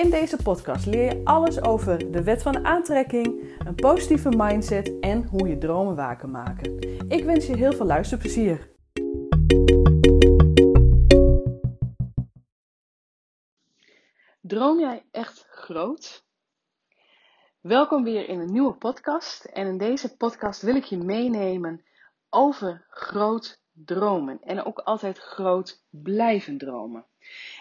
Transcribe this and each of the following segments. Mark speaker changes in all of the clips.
Speaker 1: In deze podcast leer je alles over de wet van aantrekking, een positieve mindset en hoe je dromen kan maken. Ik wens je heel veel luisterplezier. Droom jij echt groot? Welkom weer in een nieuwe podcast. En in deze podcast wil ik je meenemen over groot dromen. En ook altijd groot blijven dromen.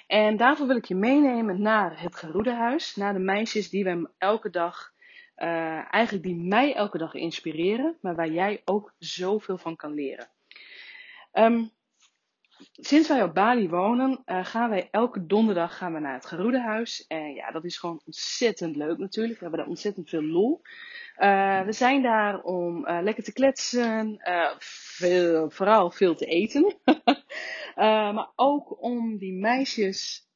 Speaker 1: En daarvoor wil ik je meenemen naar het Geroedehuis. Naar de meisjes die we elke dag, uh, eigenlijk die mij elke dag inspireren. Maar waar jij ook zoveel van kan leren. Um, sinds wij op Bali wonen, uh, gaan wij elke donderdag gaan we naar het Geroedehuis. En ja, dat is gewoon ontzettend leuk natuurlijk. We hebben daar ontzettend veel lol. Uh, we zijn daar om lekker te kletsen, vooral veel te eten. maar ook om die meisjes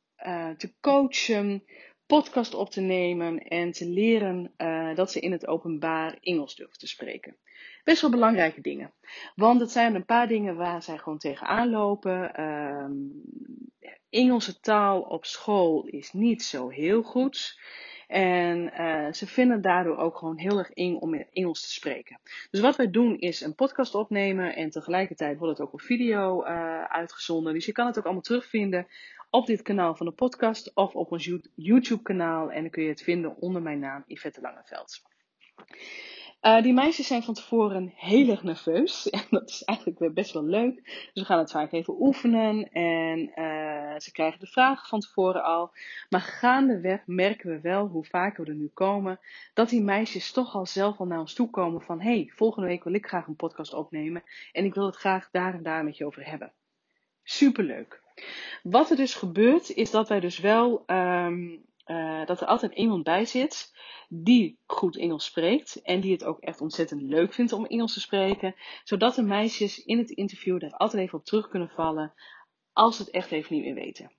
Speaker 1: te coachen, podcast op te nemen en te leren dat ze in het openbaar Engels durven te spreken best wel belangrijke dingen. Want het zijn een paar dingen waar zij gewoon tegenaan lopen. Um, Engelse taal op school is niet zo heel goed. En uh, ze vinden daardoor ook gewoon heel erg eng om in Engels te spreken. Dus wat wij doen is een podcast opnemen en tegelijkertijd wordt het ook op video uh, uitgezonden. Dus je kan het ook allemaal terugvinden op dit kanaal van de podcast of op ons YouTube kanaal. En dan kun je het vinden onder mijn naam Yvette Langeveld. Uh, die meisjes zijn van tevoren heel erg nerveus. En dat is eigenlijk best wel leuk. Dus we gaan het vaak even oefenen. En ze krijgen de vragen van tevoren al. Maar gaandeweg merken we wel, hoe vaker we er nu komen, dat die meisjes toch al zelf al naar ons toe komen van... hey, volgende week wil ik graag een podcast opnemen. En ik wil het graag daar en daar met je over hebben. Superleuk. Wat er dus gebeurt, is dat wij dus wel... Um, uh, dat er altijd iemand bij zit die goed Engels spreekt en die het ook echt ontzettend leuk vindt om Engels te spreken, zodat de meisjes in het interview daar altijd even op terug kunnen vallen als het echt even niet meer weten.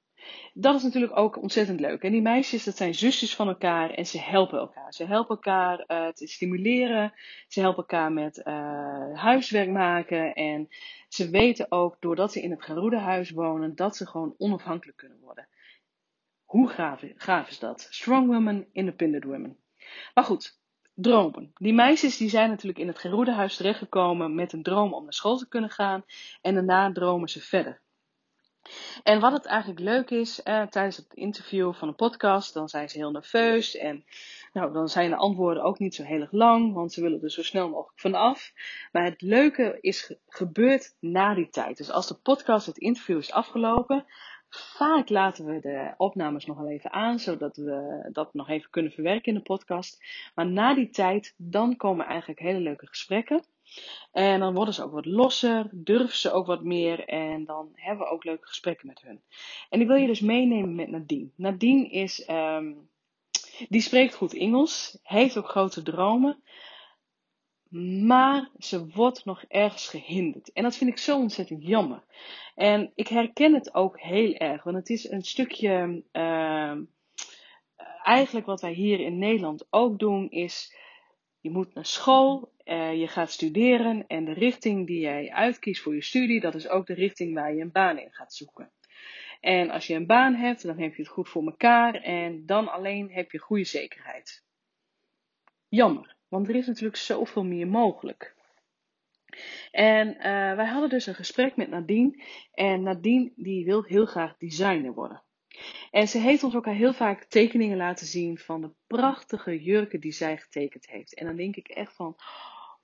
Speaker 1: Dat is natuurlijk ook ontzettend leuk. En die meisjes, dat zijn zusjes van elkaar en ze helpen elkaar. Ze helpen elkaar uh, te stimuleren. Ze helpen elkaar met uh, huiswerk maken. En ze weten ook, doordat ze in het geroede huis wonen, dat ze gewoon onafhankelijk kunnen worden. Hoe gaaf is dat? Strong women, independent women. Maar goed, dromen. Die meisjes die zijn natuurlijk in het geroedehuis terechtgekomen met een droom om naar school te kunnen gaan. En daarna dromen ze verder. En wat het eigenlijk leuk is, eh, tijdens het interview van een podcast, dan zijn ze heel nerveus. En nou, dan zijn de antwoorden ook niet zo heel erg lang, want ze willen er zo snel mogelijk vanaf. Maar het leuke is gebeurd na die tijd. Dus als de podcast, het interview is afgelopen, Vaak laten we de opnames nog wel even aan, zodat we dat nog even kunnen verwerken in de podcast. Maar na die tijd, dan komen eigenlijk hele leuke gesprekken. En dan worden ze ook wat losser, durven ze ook wat meer en dan hebben we ook leuke gesprekken met hun. En ik wil je dus meenemen met Nadine. Nadine is, um, die spreekt goed Engels, heeft ook grote dromen, maar ze wordt nog ergens gehinderd. En dat vind ik zo ontzettend jammer. En ik herken het ook heel erg, want het is een stukje. Uh, eigenlijk wat wij hier in Nederland ook doen, is. Je moet naar school, uh, je gaat studeren en de richting die jij uitkiest voor je studie, dat is ook de richting waar je een baan in gaat zoeken. En als je een baan hebt, dan heb je het goed voor elkaar en dan alleen heb je goede zekerheid. Jammer, want er is natuurlijk zoveel meer mogelijk. En uh, wij hadden dus een gesprek met Nadine. En Nadine die wil heel graag designer worden. En ze heeft ons ook heel vaak tekeningen laten zien van de prachtige jurken die zij getekend heeft. En dan denk ik echt van,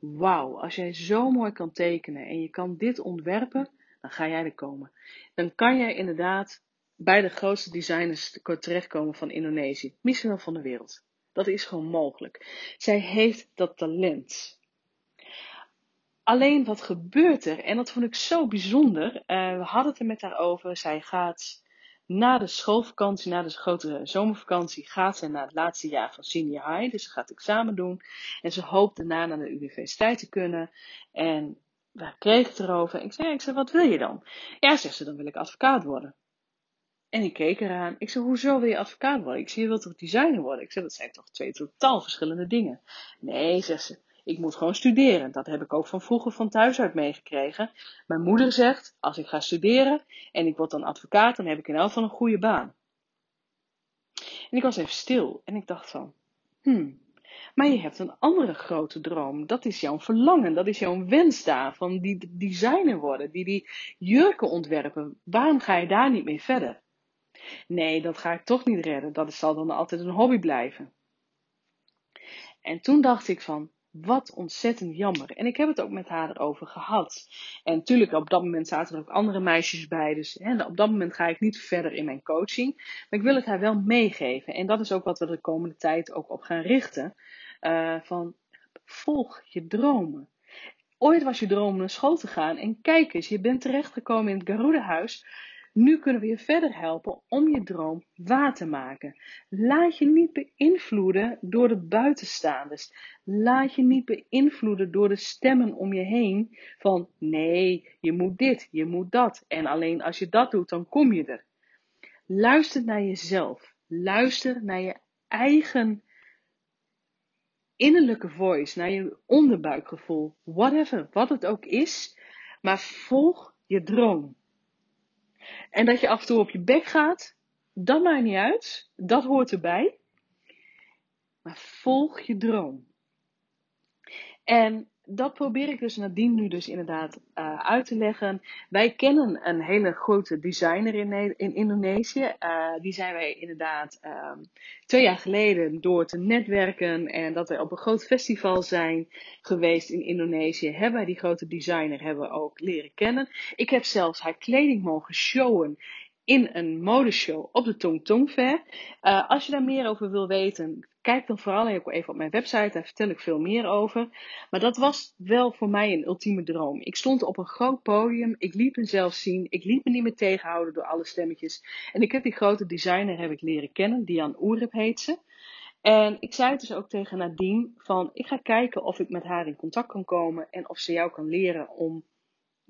Speaker 1: wauw, als jij zo mooi kan tekenen en je kan dit ontwerpen, dan ga jij er komen. Dan kan jij inderdaad bij de grootste designers terechtkomen van Indonesië, misschien wel van de wereld. Dat is gewoon mogelijk. Zij heeft dat talent. Alleen wat gebeurt er? En dat vond ik zo bijzonder. Uh, we hadden het er met haar over. Zij gaat na de schoolvakantie, na de grote zomervakantie, gaat ze naar het laatste jaar van senior high. Dus ze gaat examen doen. En ze hoopt daarna naar de universiteit te kunnen. En waar kreeg het erover? Ik zei, ik zei, wat wil je dan? Ja, zegt ze, dan wil ik advocaat worden. En ik keek eraan. Ik zei, hoezo wil je advocaat worden? Ik zie, je wilt toch designer worden? Ik zei, dat zijn toch twee totaal verschillende dingen. Nee, zegt ze, ik moet gewoon studeren. Dat heb ik ook van vroeger van thuis uit meegekregen. Mijn moeder zegt, als ik ga studeren en ik word dan advocaat, dan heb ik in elk geval een goede baan. En ik was even stil en ik dacht van, hmm, maar je hebt een andere grote droom. Dat is jouw verlangen, dat is jouw wens daar, van die designer worden, die die jurken ontwerpen. Waarom ga je daar niet mee verder? Nee, dat ga ik toch niet redden. Dat zal dan altijd een hobby blijven. En toen dacht ik van, wat ontzettend jammer. En ik heb het ook met haar erover gehad. En natuurlijk, op dat moment zaten er ook andere meisjes bij. Dus hè, op dat moment ga ik niet verder in mijn coaching. Maar ik wil het haar wel meegeven. En dat is ook wat we de komende tijd ook op gaan richten. Uh, van volg je dromen. Ooit was je droom naar school te gaan. En kijk eens, je bent terechtgekomen in het Garuda-huis. Nu kunnen we je verder helpen om je droom waar te maken. Laat je niet beïnvloeden door de buitenstaanders. Laat je niet beïnvloeden door de stemmen om je heen van nee, je moet dit, je moet dat. En alleen als je dat doet, dan kom je er. Luister naar jezelf. Luister naar je eigen innerlijke voice, naar je onderbuikgevoel. Whatever, wat het ook is. Maar volg je droom. En dat je af en toe op je bek gaat, dat maakt niet uit. Dat hoort erbij. Maar volg je droom. En dat probeer ik dus nadien nu dus inderdaad uh, uit te leggen. Wij kennen een hele grote designer in, in Indonesië. Uh, die zijn wij inderdaad um, twee jaar geleden door te netwerken en dat wij op een groot festival zijn geweest in Indonesië. Hebben wij die grote designer hebben we ook leren kennen. Ik heb zelfs haar kleding mogen showen in een modeshow op de Tong Tong Fair. Uh, als je daar meer over wil weten, kijk dan vooral even op mijn website, daar vertel ik veel meer over. Maar dat was wel voor mij een ultieme droom. Ik stond op een groot podium, ik liet mezelf zien, ik liet me niet meer tegenhouden door alle stemmetjes. En ik heb die grote designer heb ik leren kennen, Diane Oerip heet ze. En ik zei dus ook tegen Nadine van, ik ga kijken of ik met haar in contact kan komen en of ze jou kan leren om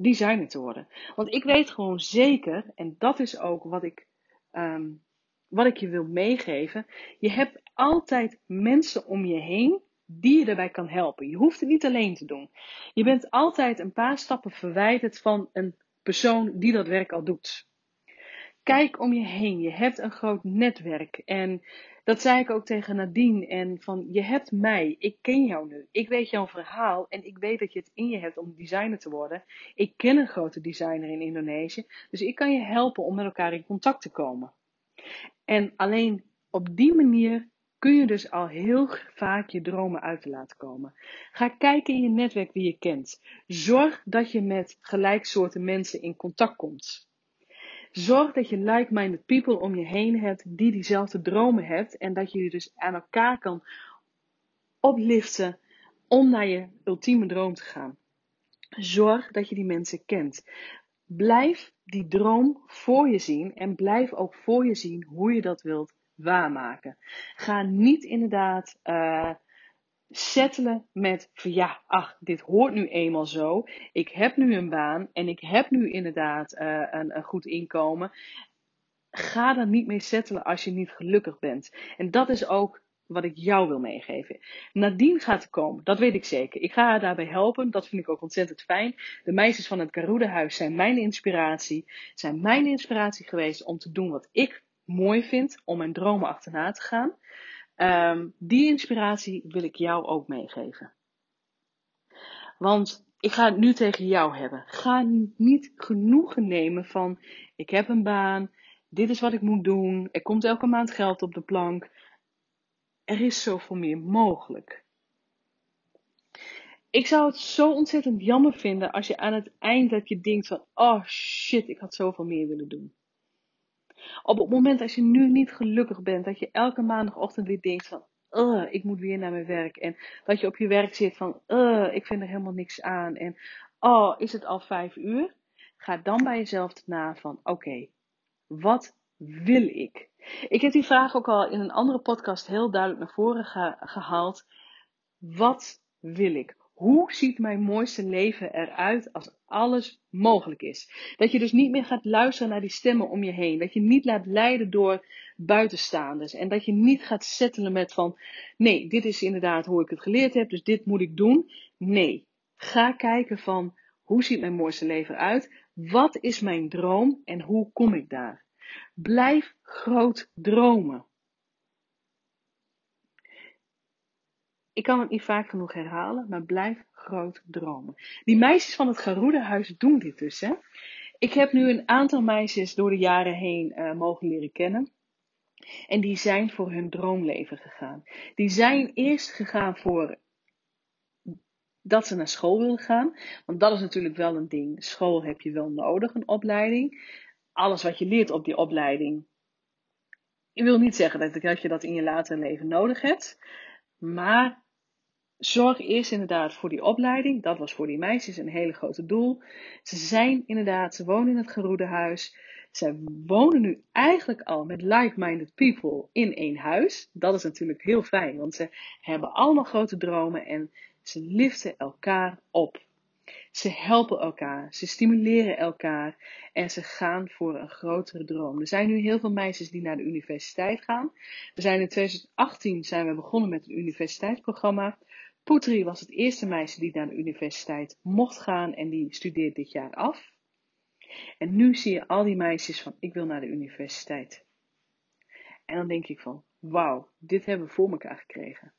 Speaker 1: designer te worden. Want ik weet gewoon zeker, en dat is ook wat ik, um, wat ik je wil meegeven. Je hebt altijd mensen om je heen die je erbij kan helpen. Je hoeft het niet alleen te doen. Je bent altijd een paar stappen verwijderd van een persoon die dat werk al doet. Kijk om je heen. Je hebt een groot netwerk. En dat zei ik ook tegen Nadine. En van, je hebt mij. Ik ken jou nu. Ik weet jouw verhaal. En ik weet dat je het in je hebt om designer te worden. Ik ken een grote designer in Indonesië. Dus ik kan je helpen om met elkaar in contact te komen. En alleen op die manier kun je dus al heel vaak je dromen uit te laten komen. Ga kijken in je netwerk wie je kent. Zorg dat je met gelijksoorten mensen in contact komt. Zorg dat je like-minded people om je heen hebt die diezelfde dromen hebt en dat je je dus aan elkaar kan opliften om naar je ultieme droom te gaan. Zorg dat je die mensen kent. Blijf die droom voor je zien en blijf ook voor je zien hoe je dat wilt waarmaken. Ga niet inderdaad uh, settelen met van ja, ach, dit hoort nu eenmaal zo. Ik heb nu een baan en ik heb nu inderdaad uh, een, een goed inkomen. Ga er niet mee settelen als je niet gelukkig bent. En dat is ook wat ik jou wil meegeven. Nadien gaat er komen, dat weet ik zeker. Ik ga haar daarbij helpen, dat vind ik ook ontzettend fijn. De meisjes van het Garuda-huis zijn mijn inspiratie. Zijn mijn inspiratie geweest om te doen wat ik mooi vind, om mijn dromen achterna te gaan. Um, die inspiratie wil ik jou ook meegeven. Want ik ga het nu tegen jou hebben. Ga niet genoegen nemen van ik heb een baan, dit is wat ik moet doen, er komt elke maand geld op de plank. Er is zoveel meer mogelijk. Ik zou het zo ontzettend jammer vinden als je aan het eind dat je denkt van oh shit, ik had zoveel meer willen doen. Op het moment als je nu niet gelukkig bent, dat je elke maandagochtend weer denkt van, ik moet weer naar mijn werk. En dat je op je werk zit van, ik vind er helemaal niks aan. En, oh, is het al vijf uur? Ga dan bij jezelf na van, oké, wat wil ik? Ik heb die vraag ook al in een andere podcast heel duidelijk naar voren gehaald. Wat wil ik? Hoe ziet mijn mooiste leven eruit als alles mogelijk is? Dat je dus niet meer gaat luisteren naar die stemmen om je heen. Dat je niet laat leiden door buitenstaanders. En dat je niet gaat settelen met van, nee, dit is inderdaad hoe ik het geleerd heb, dus dit moet ik doen. Nee, ga kijken van, hoe ziet mijn mooiste leven eruit? Wat is mijn droom en hoe kom ik daar? Blijf groot dromen. Ik kan het niet vaak genoeg herhalen, maar blijf groot dromen. Die meisjes van het Garuda-huis doen dit dus. Hè? Ik heb nu een aantal meisjes door de jaren heen uh, mogen leren kennen. En die zijn voor hun droomleven gegaan. Die zijn eerst gegaan voor dat ze naar school willen gaan. Want dat is natuurlijk wel een ding. School heb je wel nodig, een opleiding. Alles wat je leert op die opleiding. Ik wil niet zeggen dat je dat in je latere leven nodig hebt. Maar zorg eerst inderdaad voor die opleiding. Dat was voor die meisjes een hele grote doel. Ze zijn inderdaad, ze wonen in het geroede huis. Ze wonen nu eigenlijk al met like-minded people in één huis. Dat is natuurlijk heel fijn, want ze hebben allemaal grote dromen en ze liften elkaar op. Ze helpen elkaar, ze stimuleren elkaar en ze gaan voor een grotere droom. Er zijn nu heel veel meisjes die naar de universiteit gaan. We zijn in 2018 zijn we begonnen met een universiteitsprogramma. Poetri was het eerste meisje die naar de universiteit mocht gaan en die studeert dit jaar af. En nu zie je al die meisjes van ik wil naar de universiteit. En dan denk ik van wauw, dit hebben we voor elkaar gekregen.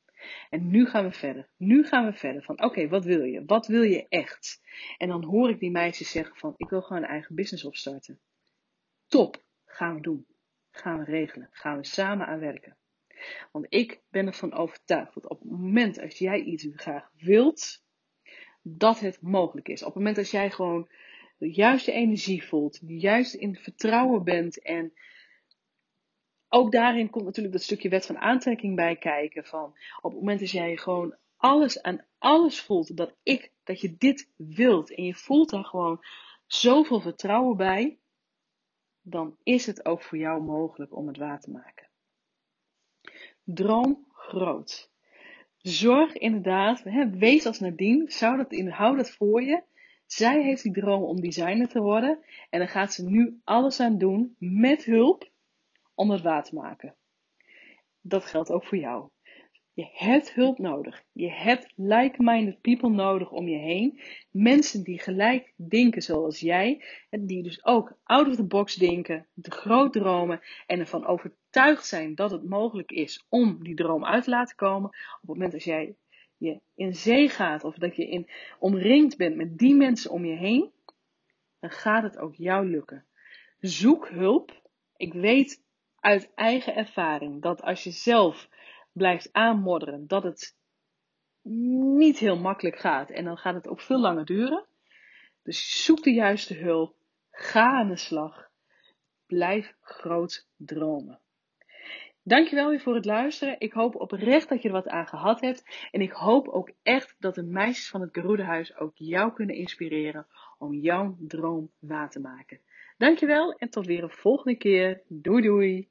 Speaker 1: En nu gaan we verder. Nu gaan we verder van oké, wat wil je? Wat wil je echt? En dan hoor ik die meisjes zeggen van ik wil gewoon een eigen business opstarten. Top, gaan we doen. Gaan we regelen. Gaan we samen aan werken. Want ik ben ervan overtuigd dat op het moment als jij iets graag wilt, dat het mogelijk is. Op het moment dat jij gewoon de juiste energie voelt, juist in vertrouwen bent en ook daarin komt natuurlijk dat stukje wet van aantrekking bij kijken. Van op het moment dat jij gewoon alles aan alles voelt dat ik, dat je dit wilt en je voelt daar gewoon zoveel vertrouwen bij, dan is het ook voor jou mogelijk om het waar te maken. Droom groot. Zorg inderdaad, hè, wees als Nadine, zou dat hou dat voor je. Zij heeft die droom om designer te worden en dan gaat ze nu alles aan doen met hulp om het waar te maken. Dat geldt ook voor jou. Je hebt hulp nodig. Je hebt like-minded people nodig om je heen. Mensen die gelijk denken zoals jij. En die dus ook out of the box denken, de groot dromen en ervan overtuigd zijn dat het mogelijk is om die droom uit te laten komen. Op het moment dat jij je in zee gaat of dat je in, omringd bent met die mensen om je heen, dan gaat het ook jou lukken. Zoek hulp. Ik weet uit eigen ervaring dat als je zelf blijft aanmodderen, dat het niet heel makkelijk gaat. En dan gaat het ook veel langer duren. Dus zoek de juiste hulp. Ga aan de slag. Blijf groot dromen. Dankjewel weer voor het luisteren. Ik hoop oprecht dat je er wat aan gehad hebt. En ik hoop ook echt dat de meisjes van het Geroedehuis ook jou kunnen inspireren om jouw droom waar te maken. Dankjewel en tot weer een volgende keer. Doei doei!